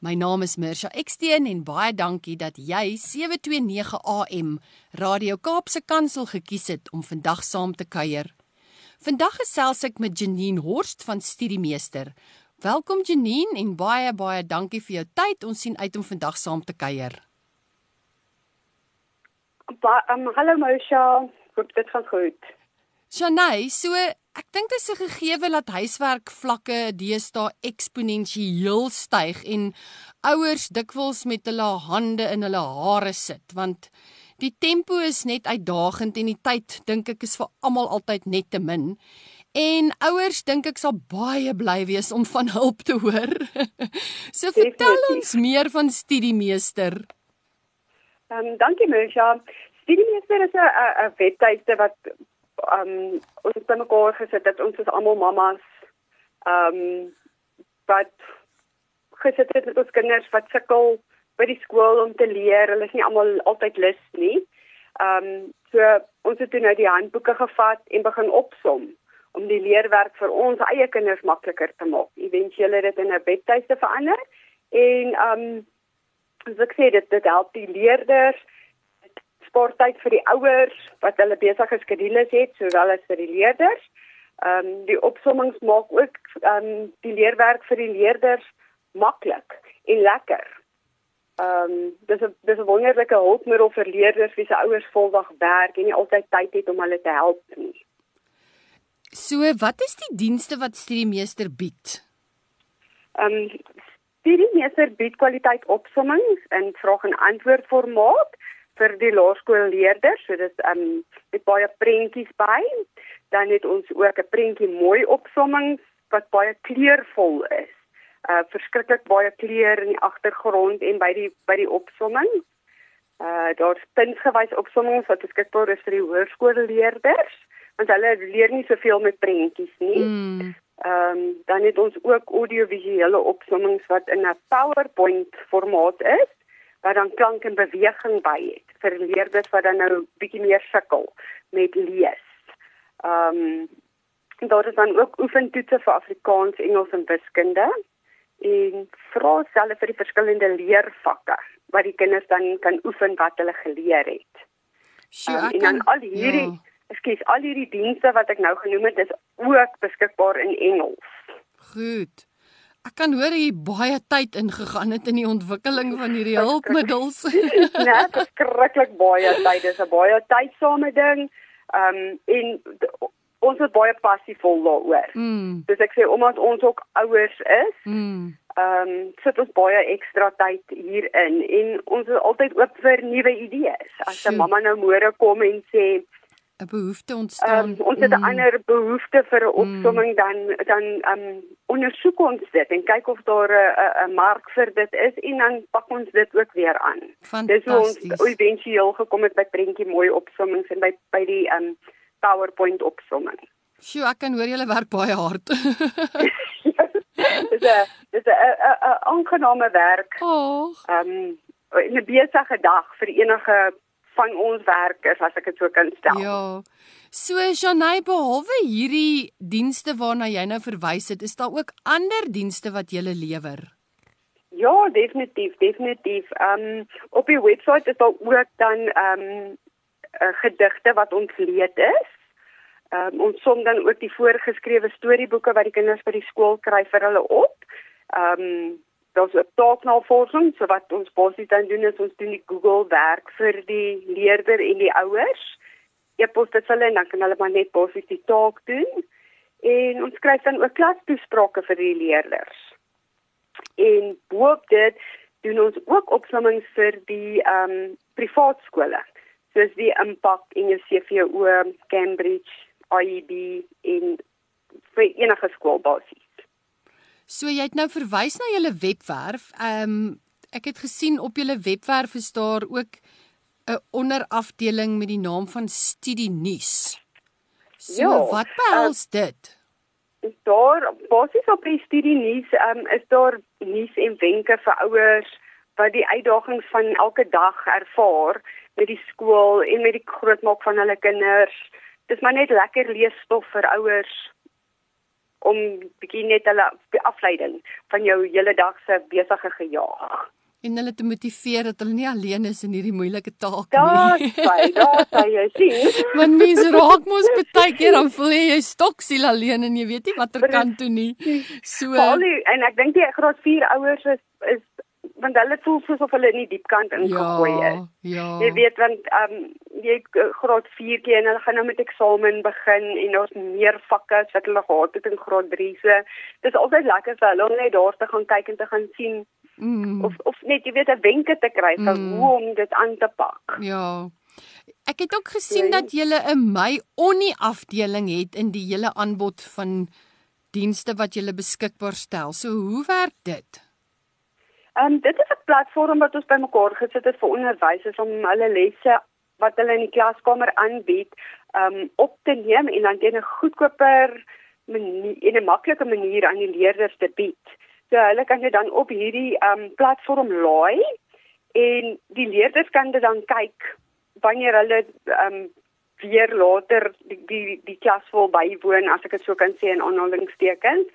My naam is Mirsha Eksteen en baie dankie dat jy 729 AM Radio Kaapse Kansel gekies het om vandag saam te kuier. Vandag gesels ek met Janine Horst van Studiemeester. Welkom Janine en baie baie dankie vir jou tyd. Ons sien uit om vandag saam te kuier. Ba um, hallo Mirsha, hoop dit gaan goed. Shanay, so Ek dink dit is 'n gegewe dat huiswerk vlakke deesdae eksponensieel styg en ouers dikwels met hulle hande in hulle hare sit want die tempo is net uitdagend en die tyd dink ek is vir almal altyd net te min. En ouers dink ek sal baie bly wees om van hulp te hoor. so vertel ons meer van studiemeester. Ehm um, dankie Mersha. Studiemeester is 'n 'n webtuiste wat um ons het bymekaar gesit dat ons is almal mammas um wat gesit het met ons kinders wat sukkel by die skool om te leer. Hulle is nie almal altyd lus nie. Um so ons het nou die handboeke gevat en begin opsom om die leerwerk vir ons eie kinders makliker te maak. Eventueel het dit in 'n webtuiste verander en um soos ek sê dit dit help die leerders sporttyd vir die ouers wat hulle besige skedules het sowel as vir die leerders. Ehm um, die opsommings maak ook ehm um, die leerwerk vir die leerders maklik en lekker. Ehm um, dis 'n dis 'n wonderlike hulpmiddel vir leerders wie se ouers voldag werk en nie altyd tyd het om hulle te help nie. So, wat is die dienste wat Studiemeester bied? Ehm um, Studiemeester bied kwaliteit opsommings in vraag en antwoord formaat vir die laerskoolleerders. So dis um met baie prentjies by. Dan het ons ook 'n prentjie mooi opsomming wat baie kleurvol is. Uh verskriklik baie kleur in die agtergrond en by die by die opsomming. Uh daar's puntgewys opsommings wat beskikbaar is vir die hoërskoolleerders want hulle leer nie soveel met prentjies nie. Mm. Ehm um, dan het ons ook audiovisuele opsommings wat in 'n PowerPoint formaat is wat dan klank en beweging by het vir leerders wat dan nou bietjie meer sukkel met lees. Ehm um, daar is dan ook oefentoetse vir Afrikaans, Engels en wiskunde en vrae selfe vir die verskillende leervakke wat die kinders dan kan oefen wat hulle geleer het. Sjoe, um, en dan al hierdie ja. Ekskuus, al hierdie dienste wat ek nou genoem het is ook beskikbaar in Engels. Goed. Ek kan hoor jy baie tyd ingegaan het in die ontwikkeling van hierdie hulpmiddels. nee, verskriklik baie tyd. Dit is 'n baie tydsame ding. Ehm um, en ons is baie passievol daaroor. Mm. Dus ek sê omdat ons ook ouers is, mm. ehm um, sit ons baie ekstra tyd hierin en ons is altyd oop vir nuwe idees. As 'n mamma nou môre kom en sê 'n behoefte ontstaan. Um, ons het 'n mm. ander behoefte vir 'n opsomming mm. dan dan um ondersoek ons dit en kyk of daar 'n 'n mark vir dit is en dan pak ons dit ook weer aan. Dis hoe ons eventueel gekom het by prentjie mooi opsommings en by by die um PowerPoint opsomming. Sjoe, ek kan hoor julle werk baie hard. dis 'n dis 'n 'n aangename werk. Oh. Um 'n besige dag vir enige van ons werkers as ek dit so kan stel. Ja. So Janay behalwe hierdie dienste waarna jy nou verwys het, is daar ook ander dienste wat jy lewer? Ja, definitief, definitief. Ehm um, op die webwerf is daar ook dan ehm um, gedigte wat ons leed is. Ehm um, ons som dan ook die voorgeskrewe storieboeke wat die kinders by die skool kry vir hulle op. Ehm um, daar's 'n taaknavorsing so wat ons basies dan doen is ons doen die Google werk vir die leerder en die ouers. E-pos dit hulle en dan kan hulle maar net basies die taak doen. En ons skryf dan ook klastoesprake vir die leerders. En boop dit doen ons ook opsommings vir die ehm um, privaat skole soos die Impak en die CVO, Cambridge, IEB en vir enige skool basies. So jy het nou verwys na julle webwerf. Ehm um, ek het gesien op julle webwerf is daar ook 'n onderafdeling met die naam van Studie Nuus. So Ja, wat behels uh, dit? Is daar basies op die studie nuus um, is daar nuus en wenke vir ouers wat die uitdagings van elke dag ervaar met die skool en met die grootmaak van hulle kinders. Dis maar net lekker leesstof vir ouers om bietjie net hulle afleiding van jou hele dag se besige gejaag. En hulle te motiveer dat hulle nie alleen is in hierdie moeilike taak nie. sê, daar sê jy sien. Want mense raak mos baie keer dan voel jy jy stoksiel alleen en jy weet nie watter kant toe nie. So die- en ek dink die graad 4 ouers is is want hulle voel soos of hulle in die diep kant ingegooi ja, is. ja. Jy weet want ehm um, jy uh, graad 4 keer en hulle gaan nou met eksamen begin en daar's meer vakke as wat hulle gehad het in graad 3 se. Dis altyd lekker vir hulle om net daar te gaan kyk en te gaan sien Mm, of of net jy weet 'n wenke te kry van Mm. hoe om dit aan te pak. ja. Ek het ook gesien Nee. dat jy 'n my onnie afdeling het in die hele aanbod van dienste wat jy beskikbaar stel. So hoe werk dit? Ehm um, dit is 'n platform wat ons bymekaar gesit het vir onderwysers om hulle lesse wat hulle in die klaskamer aanbied, ehm um, op te neem en dan teen 'n goedkoper manier en 'n maklike manier aan die leerders te bied. So hulle kan dit dan op hierdie ehm um, platform laai en die leerders kan dit dan kyk wanneer hulle ehm um, weer later die die, die klas wil bywoon as ek dit so kan sê in aanhalingstekens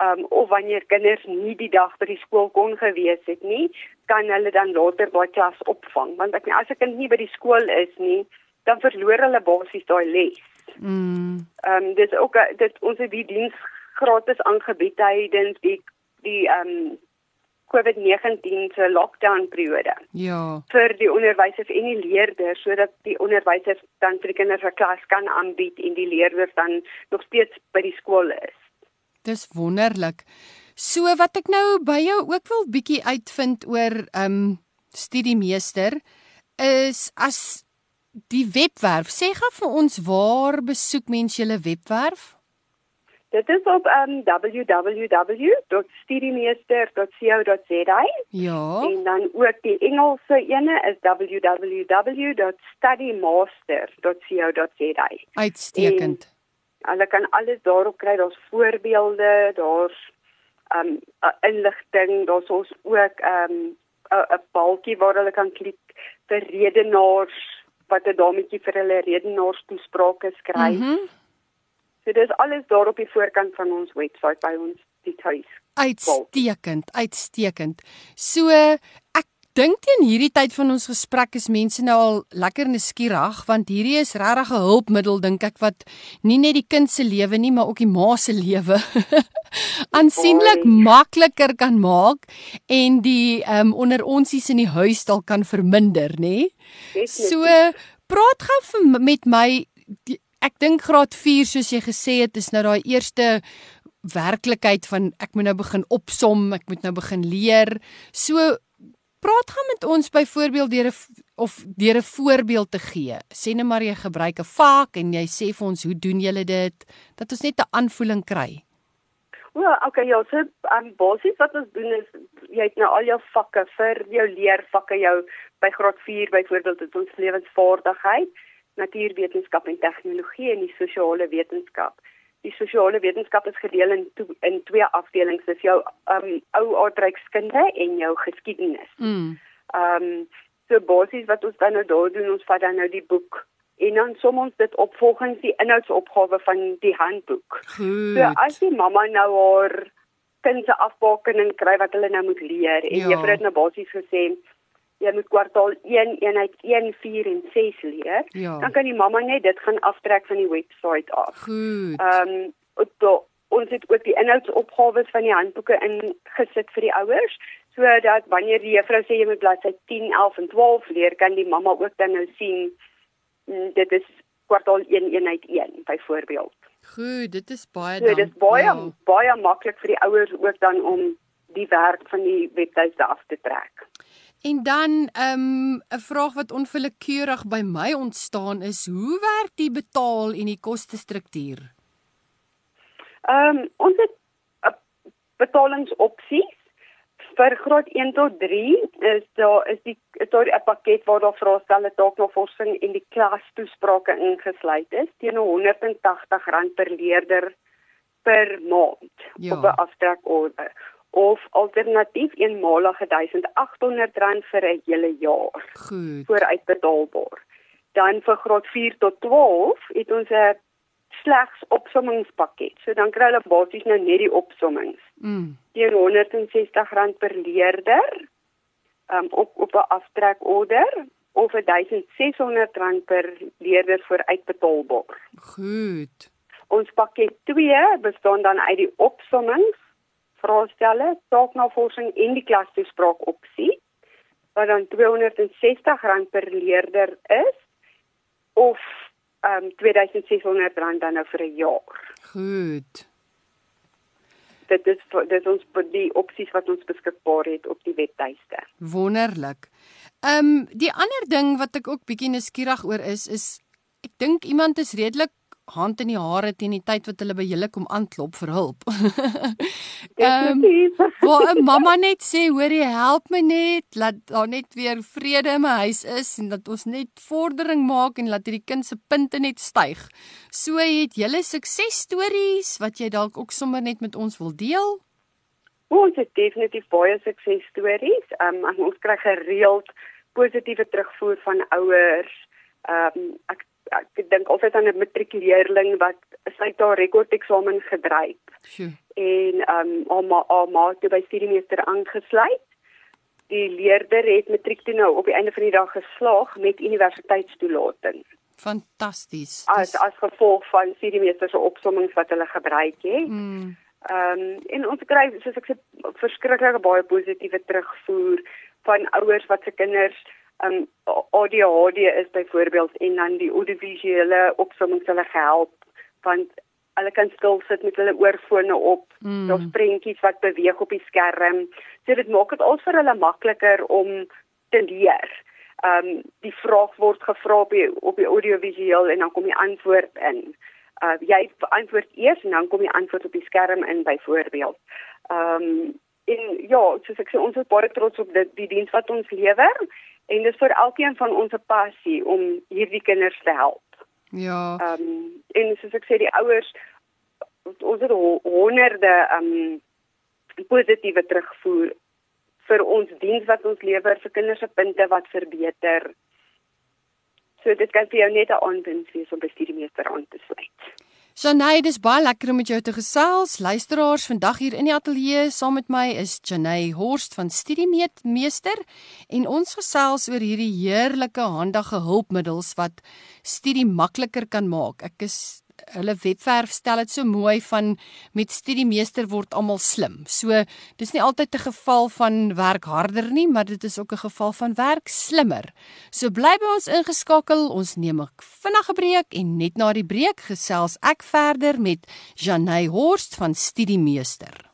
um, of wanneer kinders nie die dag by die skool kon gewees het nie, kan hulle dan later daai klas opvang. Want ek as 'n kind nie by die skool is nie, dan verloor hulle basies daai les. Mm, Ehm um, dis ook dit ons het die diens gratis aangebied tydens die die ehm um, COVID-19 se lockdown periode ja. vir die onderwysers en die leerders sodat die onderwysers dan vir die kinders 'n klas kan aanbied en die leerders dan nog steeds by die skool is. Dis wonderlik. So wat ek nou by jou ook wil bietjie uitvind oor um studiemeester is as die webwerf. Sê gou vir ons waar besoek mense julle webwerf? Dit is op um, www.studiemeester.co.za Ja. en dan ook die Engelse ene is www.studymaster.co.za. Uitstekend. Hulle kan alles daarop kry. Daar's voorbeelde, daar's um 'n inligting, daar's ons ook um 'n balkie waar hulle kan klik vir redenaars wat 'n dametjie vir hulle redenaars toesprake skryf. Mm. -hmm. So dis alles daar op die voorkant van ons webwerf by ons die tuis. Uitstekend, uitstekend. So dink teen hierdie tyd van ons gesprek is mense nou al lekker nuuskierig want hierdie is regtig 'n hulpmiddel dink ek wat nie net die kind se lewe nie maar ook die ma se lewe aansienlik makliker kan maak en die um, onder onsies in die huis dalk kan verminder, nê? So praat gou met my die, ek dink graad 4 soos jy gesê het is nou daai eerste werklikheid van ek moet nou begin opsom, ek moet nou begin leer. So praat gaan met ons byvoorbeeld deur 'n of deur 'n voorbeeld te gee. Sê net maar jy gebruik 'n vak en jy sê vir ons hoe doen julle dit dat ons net 'n aanvoeling kry. Wel, okay, ja, so um, basies wat ons doen is jy het nou al jou vakke vir jou leervakke jou by graad 4 byvoorbeeld het ons lewensvaardigheid, natuurwetenskap en tegnologie en die sosiale wetenskap. Die sosiale wetenskap is gedeel in to, in twee afdelings, dis jou um ou aardrykskunde en jou geskiedenis. Mm. Um, so basies wat ons dan nou daar doen, ons vat dan nou die boek en dan som ons dit op volgens die inhoudsopgawe van die handboek. Goed. So as die mamma nou haar kind se afbakening kry wat hulle nou moet leer en Ja. juffrou het nou basies gesê jy moet kwartaal 1 eenheid 1 4 en 6 leer, Ja. dan kan die mamma net dit gaan aftrek van die webwerf af. Goed. Ehm um, ons het ook die inhoudsopgawes van die handboeke ingesit vir die ouers sodat wanneer die juffrou sê jy moet bladsy 10, 11 en 12 leer, kan die mamma ook dan nou sien mm, dit is kwartaal 1 eenheid 1 byvoorbeeld. Goed, dit is baie So dank. dis baie ja. baie maklik vir die ouers ook dan om die werk van die webtuiste af te trek. En dan ehm, 'n um, vraag wat onwillekeurig by my ontstaan is, hoe werk die betaal en die kostestruktuur? Ehm um, ons het uh, betalingsopsies vir graad 1 tot 3 is daar is die is daar 'n pakket waar daar vraestelle taalnavorsing en die klastoesprake ingesluit is teen R180 per leerder per maand ja. op 'n aftrekorde of alternatief eenmalige R1800 vir 'n hele jaar. Goed. Vooruitbetaalbaar. Dan vir graad 4 tot 12 het ons 'n slegs opsommingspakket. So dan kry hulle basies nou net die opsommings. Mm. Teen R160 per leerder. Um op op 'n aftrekorder of R1600 per leerder vir uitbetaalbaar. Goed. Ons pakket 2 bestaan dan uit die opsommings, vraestelle, taaknavorsing en die klastoespraak opsie wat dan R260 per leerder is of um R2600 dan nou vir 'n jaar. Goed. Dit is dit ons die opsies wat ons beskikbaar het op die webtuiste. Wonderlik. Ehm um, die ander ding wat ek ook bietjie nuuskierig oor is is ek dink iemand is redelik hand in die hare teen die tyd wat hulle by julle kom aanklop vir hulp. Ehm um, waar 'n mamma net sê, hoorie, help my net, laat daar net weer vrede in my huis is en dat ons net vordering maak en laat hierdie kind se punte net styg. So het julle suksesstories wat jy dalk ook sommer net met ons wil deel? Ons het definitief baie suksesstories. Ehm um, ons kry gereeld positiewe terugvoer van ouers. Ehm um, ek ek dink altyd aan 'n matrikuleerling wat sy daar rekordeksamen gedryf. Sjoe. En ehm um, almal almal toe by studiemeester aangesluit. Die leerder het matriek toe nou op die einde van die dag geslaag met universiteitstoelating. Fantasties. As as gevolg van studiemeester se opsommings wat hulle gebruik het. Mm. Ehm um, en ons kry soos ek sê verskriklike baie positiewe terugvoer van ouers wat se kinders um ADHD is byvoorbeeld en dan die audiovisuele opsomming hulle gehelp want hulle kan stil sit met hulle oorfone op. Mm. Daar's prentjies wat beweeg op die skerm. So dit maak dit al vir hulle makliker om te leer. Um die vraag word gevra op die op die audiovisueel en dan kom die antwoord in. Uh jy antwoord eers en dan kom die antwoord op die skerm in byvoorbeeld. Um en ja, soos ek sê ons is baie trots op dit die diens wat ons lewer en dit is vir elkeen van ons 'n passie om hierdie kinders te help. Ja. Ehm um, en soos ek sê die ouers ons het honderde ehm um, positiewe terugvoer vir ons diens wat ons lewer vir kinders se punte wat verbeter. So dit kan vir jou net 'n aanwinst wees om by studiemeester aan te sluit. Janey, dis baie lekker om met jou te gesels. Luisteraars, vandag hier in die ateljee saam met my is Janey Horst van Studiemeester en ons gesels oor hierdie heerlike handige hulpmiddels wat studie makliker kan maak. Ek is hulle webwerf stel dit so mooi van met studiemeester word almal slim. So dis nie altyd 'n geval van werk harder nie, maar dit is ook 'n geval van werk slimmer. So bly by ons ingeskakel. Ons neem 'n vinnige breek en net na die breek gesels ek verder met Janey Horst van Studiemeester.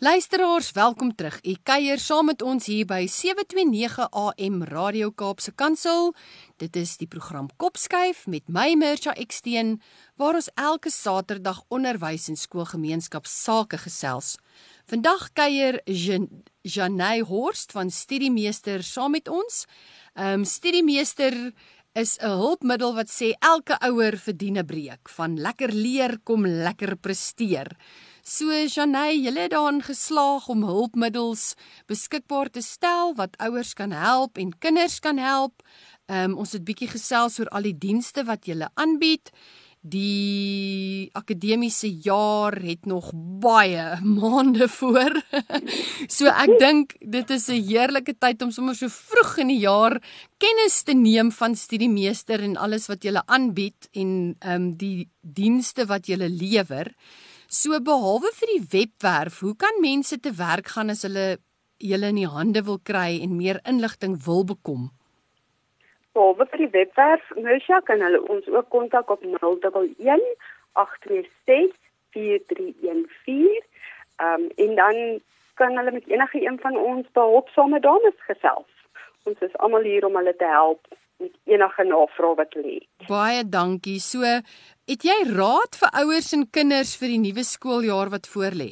Luisteraars, welkom terug. U kuier saam met ons hier by 729 AM Radio Kaapse Kansel. Dit is die program Kopskuif met my Mircha Eksteen waar ons elke Saterdag onderwys en skoolgemeenskap sake gesels. Vandag kuier Janey Horst van Studiemeester saam met ons. Ehm um, Studiemeester is 'n hulpmiddel wat sê elke ouer verdien 'n breek van lekker leer kom lekker presteer. So Janey, julle het daarin geslaag om hulpmiddels beskikbaar te stel wat ouers kan help en kinders kan help. Ehm um, ons het bietjie gesels oor al die dienste wat julle aanbied. Die akademiese jaar het nog baie maande voor. so ek dink dit is 'n heerlike tyd om sommer so vroeg in die jaar kennis te neem van studiemeester en alles wat jy aanbied en ehm um, die dienste wat jy lewer. So behalwe vir die webwerf, hoe kan mense te werk gaan as hulle julle in die hande wil kry en meer inligting wil bekom? Behalwe vir die webwerf, Mersha kan hulle ons ook kontak op 011 826 4314. Ehm um, en dan kan hulle met enige een van ons behulpsame dames gesels. Ons is almal hier om hulle te help met enige navrae wat hulle het. Baie dankie. So, het jy raad vir ouers en kinders vir die nuwe skooljaar wat voorlê?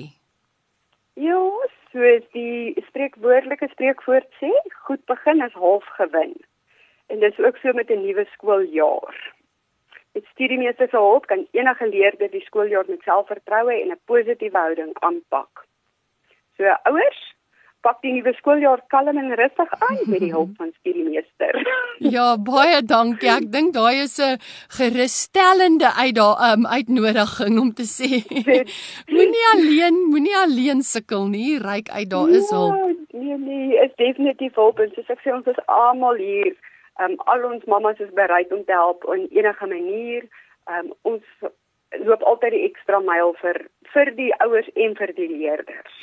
Ja, soos die spreekwoordelike spreekwoord sê, goed begin is half gewin. En dis ook so met 'n nuwe skooljaar. Met studiemeester se hulp kan enige leerder die skooljaar met selfvertroue en 'n positiewe houding aanpak. So ouers, pak die nuwe skooljaar kalm en rustig aan met die hulp van studiemeester. Ja, baie dankie. Ek dink daai is 'n gerusstellende uitdaag um, uitnodiging om te sê moenie alleen, moenie alleen sukkel nie. Ryk uit daar is hulp. Ja, nee nee, is definitief hulp en soos ek sê ons is almal hier. Um, al ons mammas is bereid om te help in enige manier. Um, ons loop altyd die ekstra myl vir vir die ouers en vir die leerders.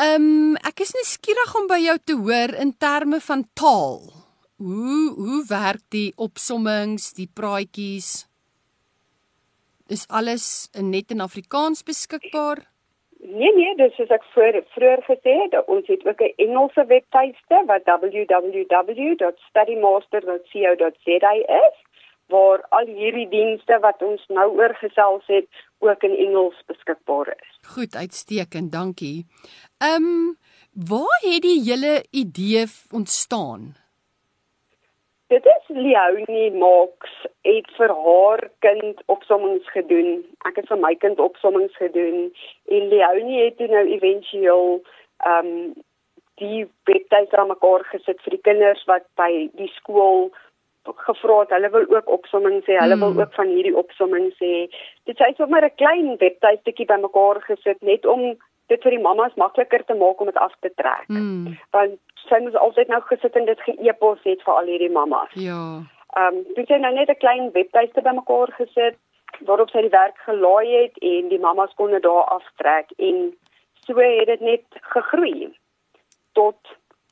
Ehm um, ek is nuuskierig om by jou te hoor in terme van taal. Hoe hoe werk die opsommings, die praatjies? Is alles net in Afrikaans beskikbaar? Nee nee, dis soos ek voor vroeër gesê het, ons het ook 'n Engelse webtuiste wat www.studymaster.co.za is waar al hierdie dienste wat ons nou oorgesels het ook in Engels beskikbaar is. Goed, uitstekend, dankie. Ehm, um, waar het die hele idee ontstaan? Dit is Leonie Max het vir haar kind opsommings gedoen. Ek het vir my kind opsommings gedoen en Leonie het nou éventueel ehm um, die webtuiste aan mekaar gesit vir die kinders wat by die skool gevra het hulle wil ook opsomming sê hulle mm. wil hmm. ook van hierdie opsomming sê dit sê sommer 'n klein webtuistetjie bymekaar gesit net om dit vir die mammas makliker te maak om dit af te trek mm. want sy moes altyd nou gesit en dit geëpos het vir al hierdie mammas ja ehm um, dit het nou net 'n klein webtuiste bymekaar gesit waarop sy die werk gelaai het en die mammas kon dit daar aftrek en so het dit net gegroei tot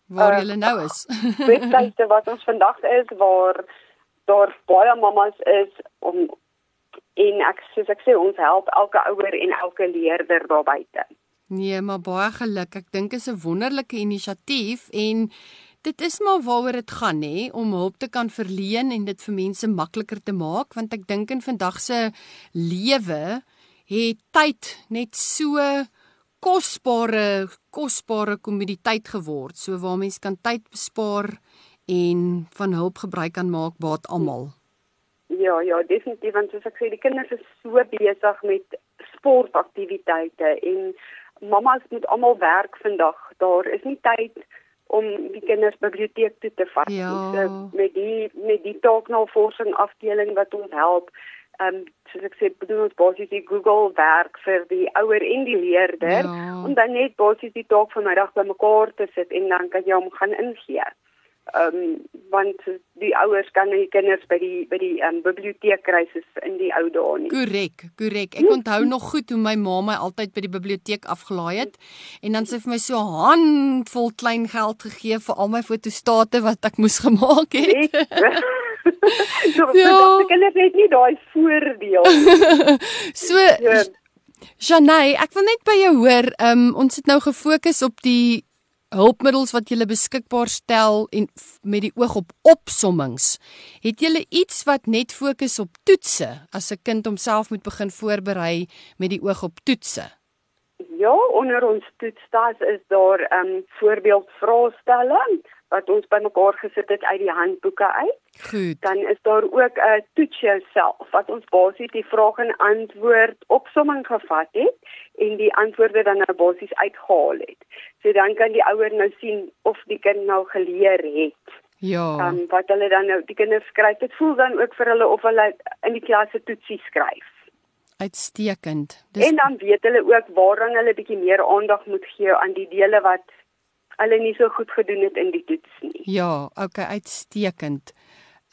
waar uh, julle nou is. Webtuiste wat ons vandag is waar daar baie mammas is om en ek soos ek sê ons help elke ouer en elke leerder daar buite. Nee, maar baie geluk. Ek dink is 'n wonderlike inisiatief en dit is maar waaroor dit gaan nê om hulp te kan verleen en dit vir mense makliker te maak want ek dink in vandag se lewe het tyd net so kosbare kosbare kommoditeit geword, so waar mens kan tyd bespaar en van hulp gebruik kan maak baat almal. Ja, ja, definitief want soos ek sê, die kinders is so besig met sportaktiwiteite en mammas moet almal werk vandag. Daar is nie tyd om die kinders biblioteek toe te vat ja. So met die met die taaknavorsing afdeling wat ons help, ehm um, soos ek sê bedoel ons basies die Google werk vir die ouer en die leerder ja. om dan net basies die taak van middag bymekaar te sit en dan kan jy hom gaan ingee. Ehm um, want die ouers kan die kinders by die by die ehm um, biblioteek kry soos in die ou dae nie. Korrek, korrek. Ek onthou nog goed hoe my ma my altyd by die biblioteek afgelaai het en dan sy vir my so handvol klein geld gegee vir al my fotostate wat ek moes gemaak het. so ja. ek het net nie daai voordeel. so ja. Janay, ek wil net by jou hoor, um, ons het nou gefokus op die hulpmiddels wat jy beskikbaar stel en met die oog op opsommings. Het jy iets wat net fokus op toetse as 'n kind homself moet begin voorberei met die oog op toetse? Ja, onder ons toetstas is daar 'n um, voorbeeld vraestelle wat ons bymekaar gesit het uit die handboeke uit. Goed. Dan is daar ook 'n uh, toets jouself wat ons basies die vraag en antwoord opsomming gevat het en die antwoorde dan nou basies uitgehaal het. So dan kan die ouer nou sien of die kind nou geleer het. Ja. Um, wat hulle dan nou die kinders skryf. Dit voel dan ook vir hulle of hulle in die klas se toetsie skryf. Uitstekend. Dis... En dan weet hulle ook waaraan hulle bietjie meer aandag moet gee aan die dele wat hulle nie so goed gedoen het in die toets nie. Ja, okay, uitstekend.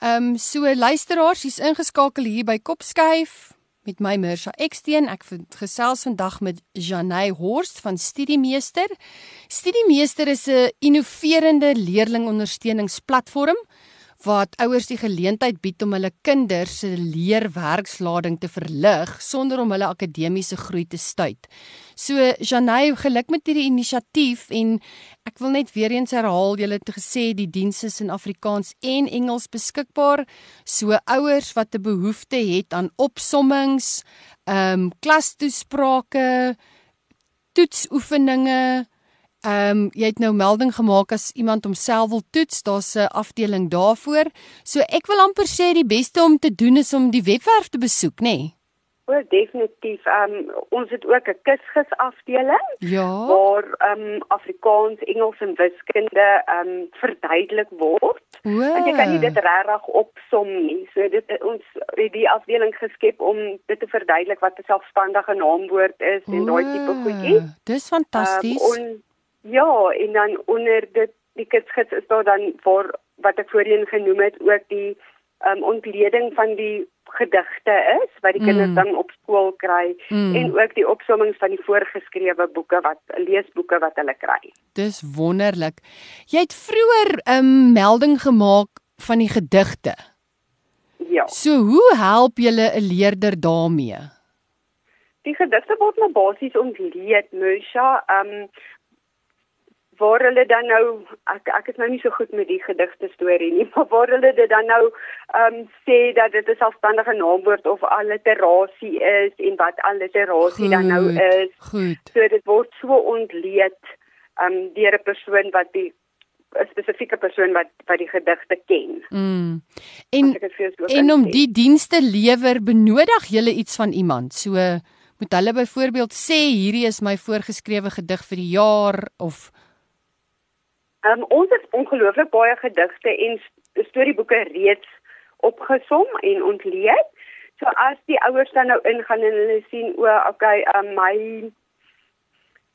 Ehm um, so luisteraars, hier's ingeskakel hier by Kopskyf met my Mirsha Eksteen. Ek gesels vandag met Janey Horst van Studiemeester. Studiemeester is 'n innoverende leerlingondersteuningsplatform wat ouers die geleentheid bied om hulle kinders se leerwerkslading te verlig sonder om hulle akademiese groei te stuit. So Janey, geluk met hierdie inisiatief en ek wil net weer eens herhaal, jy het gesê die dienste is in Afrikaans en Engels beskikbaar. So ouers wat 'n behoefte het aan opsommings, ehm um, klastoesprake, toetsoefeninge. Ehm um, jy het nou melding gemaak as iemand homself wil toets, daar's 'n afdeling daarvoor. So ek wil amper sê die beste om te doen is om die webwerf te besoek, nê? Nee? O, definitief. Ehm um, ons het ook 'n kusgis afdeling. Ja. Waar ehm um, Afrikaans, Engels en wiskunde ehm um, verduidelik word. Want jy kan nie dit regtig opsom nie. So dit ons het die afdeling geskep om dit te verduidelik wat 'n selfstandige naamwoord is en daai tipe goedjies. Dis fantasties. Um, ja, en dan onder dit die kusgis is daar dan vir wat ek voorheen genoem het ook die ehm um, ontleding van die gedigte is wat die kinders mm. dan op skool kry mm. en ook die opsommings van die voorgeskrewe boeke wat leesboeke wat hulle kry. Dis wonderlik. Jy het vroeër 'n um, melding gemaak van die gedigte. Ja. So hoe help julle 'n leerder daarmee? Die gedigte word nou basies ontleed, Musha. Ehm um, waar hulle dan nou ek ek is nou nie so goed met die gedigte storie nie maar waar hulle dit dan nou ehm um, sê dat dit 'n selfstandige naamwoord of alliterasie is en wat alliterasie dan nou is. Goed. So dit word so ontleed ehm um, deur 'n persoon wat die 'n spesifieke persoon wat wat die gedigte ken. Mm. En en om die dienste lewer benodig jy iets van iemand. So moet hulle byvoorbeeld sê hierdie is my voorgeskrewe gedig vir die jaar of Um, ons het ongelooflik baie gedigte en storieboeke reeds opgesom en ontleed. So as die ouers dan nou ingaan en hulle sien o, okay, um, my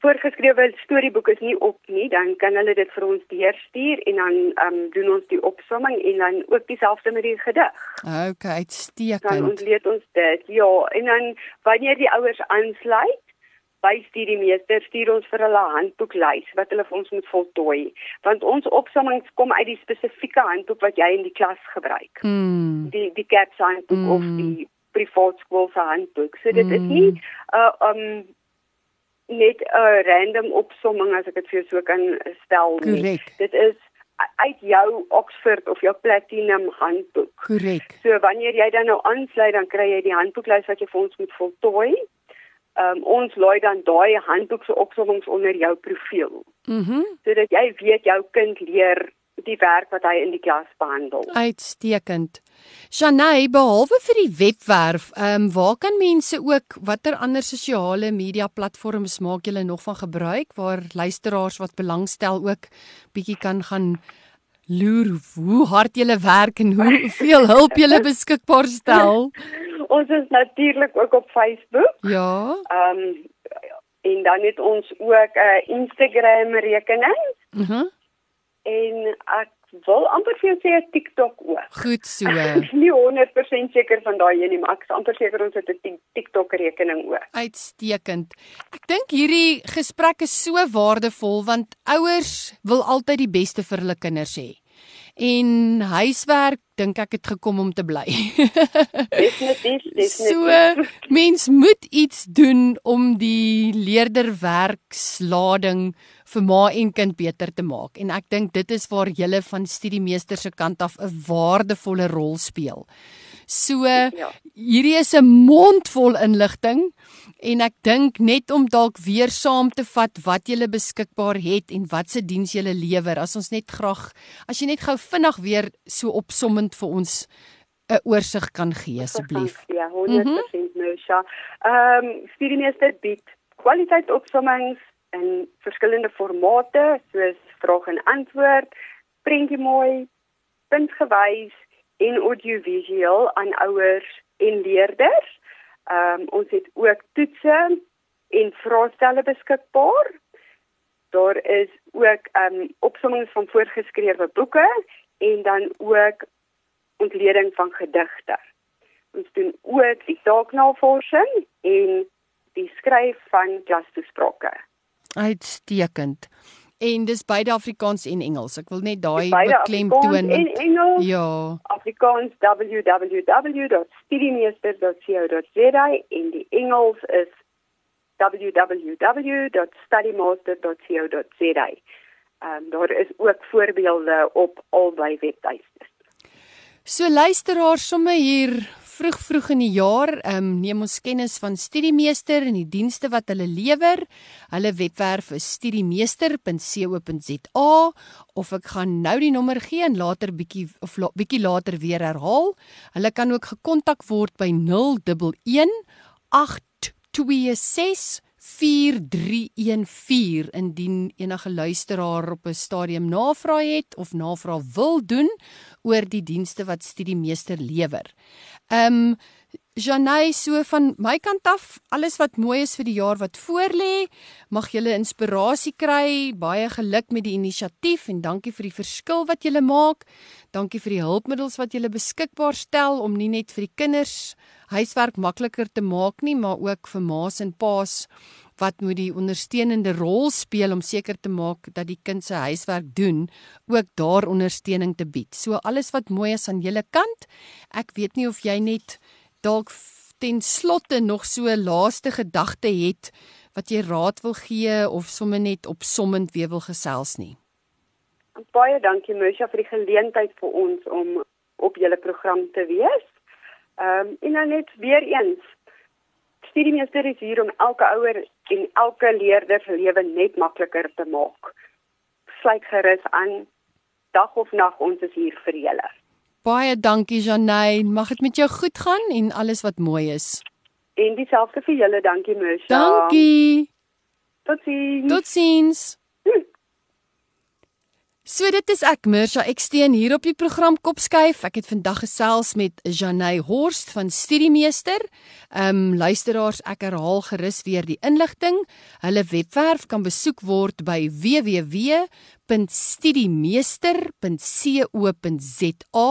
voorgeskrewe storieboek is nie op nie, dan kan hulle dit vir ons deurstuur en dan um, doen ons die opsomming en dan ook dieselfde met die gedig. Okay, uitstekend. Dan ontleed ons dit. Ja, en dan wanneer die ouers aansluit by studiemeester stuur ons vir hulle handboeklys wat hulle vir ons moet voltooi want ons opsommings kom uit die spesifieke handboek wat jy in die klas gebruik. Mm. Die die CAPS handboek mm. of die privaat skool se handboek. So dit mm. is nie 'n uh, um net 'n random opsomming as ek dit vir jou so kan stel nie. Correct. Dit is uit jou Oxford of jou Platinum handboek. Korrek. So wanneer jy dan nou aansluit dan kry jy die handboeklys wat jy vir ons moet voltooi um, ons laai dan daai handboek se opsommings onder jou profiel. Mhm. Mm sodat jy weet jou kind leer die werk wat hy in die klas behandel. Uitstekend. Shanay, behalwe vir die webwerf, ehm um, waar kan mense ook watter ander sosiale media platforms maak julle nog van gebruik waar luisteraars wat belangstel ook bietjie kan gaan loer hoe hard julle werk en hoeveel hulp julle beskikbaar stel? ons is natuurlik ook op Facebook. Ja. Ehm um, en dan het ons ook 'n uh, Instagram rekening. Mhm. Uh en ek wil amper vir jou sê TikTok ook. Goed so. Ek is nie 100% seker van daai een nie, maar ek is amper seker ons het 'n TikTok rekening ook. Uitstekend. Ek dink hierdie gesprek is so waardevol want ouers wil altyd die beste vir hulle kinders hê en huiswerk dink ek het gekom om te bly. definitief, definitief. So mens moet iets doen om die leerderwerkslading vir ma en kind beter te maak en ek dink dit is waar jy van studiemeester se kant af 'n waardevolle rol speel. So ja. hierdie is 'n mondvol inligting en ek dink net om dalk weer saam te vat wat jy beskikbaar het en wat se diens jy lewer. As ons net graag as jy net gou vinnig weer so opsommend vir ons 'n oorsig kan gee asseblief. Ja, 100% mm -hmm. Mersha. Ehm um, studiemeester bied kwaliteitsopsommings in verskillende formate soos vraag en antwoord, prentjie mooi, puntgewys en audiovisueel aan ouers en leerders. Ehm um, ons het ook toetse en vraestelle beskikbaar. Daar is ook ehm um, opsommings van voorgeskrewe boeke en dan ook ontleding van gedigte. Ons doen ook die taaknavorsing en die skryf van klastoesprake. Uitstekend. En dis beide Afrikaans en Engels. Ek wil net daai beklemtoon. In Engels. Ja. Afrikaans www.studiemeester.co.za en die Engels is www.studymaster.co.za. Ehm um, daar is ook voorbeelde op albei webtuiste. So luisteraars somme hier vroeg vroeg in die jaar um, neem ons kennis van Studiemeester en die dienste wat hulle lewer. Hulle webwerf is studiemeester.co.za of ek gaan nou die nommer gee en later bietjie of la, bietjie later weer herhaal. Hulle kan ook gekontak word by 011 826 4314 indien enige luisteraar op 'n stadium navraag het of navraag wil doen oor die dienste wat Studiemeester lewer. Ehm um, Janay so van my kant af, alles wat mooi is vir die jaar wat voorlê, mag julle inspirasie kry, baie geluk met die inisiatief en dankie vir die verskil wat julle maak. Dankie vir die hulpmiddels wat julle beskikbaar stel om nie net vir die kinders huiswerk makliker te maak nie, maar ook vir ma's en pa's wat moet die ondersteunende rol speel om seker te maak dat die kind se huiswerk doen, ook daar ondersteuning te bied. So alles wat mooi is aan julle kant. Ek weet nie of jy net dalk ten slotte nog so 'n laaste gedagte het wat jy raad wil gee of sommer net opsommend weer wil gesels nie. Baie dankie Musha vir die geleentheid vir ons om op julle program te wees. Ehm um, en dan net weer eens. Studiemeester is hier om elke ouer en elke leerder se lewe net makliker te maak. Sluit gerus aan. Dag of nag ons is hier vir julle. Baie dankie Janey. Mag dit met jou goed gaan en alles wat mooi is. En dieselfde vir julle. Dankie Mersha. Dankie. Totsiens. Totsiens. So dit is ek Mirsha ek steen hier op die program Kopskuif. Ek het vandag gesels met Janey Horst van Studiemeester. Ehm um, luisteraars, ek herhaal gerus weer die inligting. Hulle webwerf kan besoek word by www.studiemeester.co.za.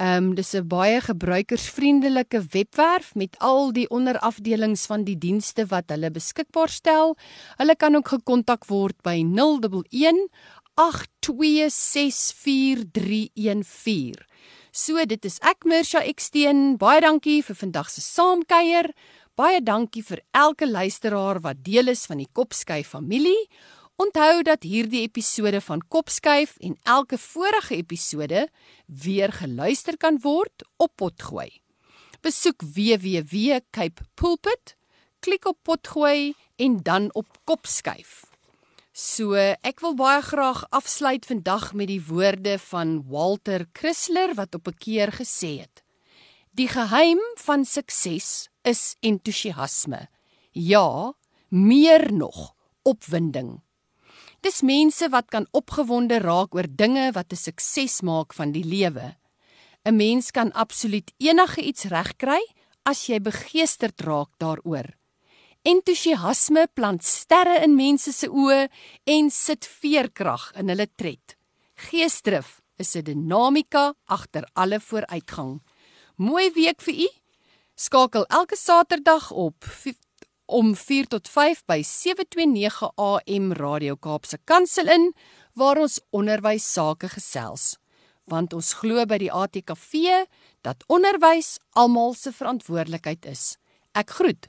Ehm um, dis 'n baie gebruikersvriendelike webwerf met al die onderafdelings van die dienste wat hulle beskikbaar stel. Hulle kan ook gekontak word by 011 08264314. So dit is ek Mirsha Eksteen. Baie dankie vir vandag se saamkuier. Baie dankie vir elke luisteraar wat deel is van die Kopskyf familie. Onthou dat hierdie episode van Kopskyf en elke vorige episode weer geluister kan word op Potgooi. Besoek www.cape pulpit, klik op Potgooi en dan op Kopskyf. So, ek wil baie graag afsluit vandag met die woorde van Walter Chrysler wat op 'n keer gesê het: Die geheim van sukses is entoesiasme. Ja, meer nog, opwinding. Dis mense wat kan opgewonde raak oor dinge wat 'n sukses maak van die lewe. 'n Mens kan absoluut enige iets regkry as jy begeesterd raak daaroor. Entoesiasme plant sterre in mense se oë en sit veerkrag in hulle tred. Geesdrif is 'n dinamika agter alle vooruitgang. Mooi week vir u. Skakel elke Saterdag op om 4 tot 5 by 729 AM Radio Kaapse Kansel in waar ons onderwys sake gesels. Want ons glo by die ATKV dat onderwys almal se verantwoordelikheid is. Ek groet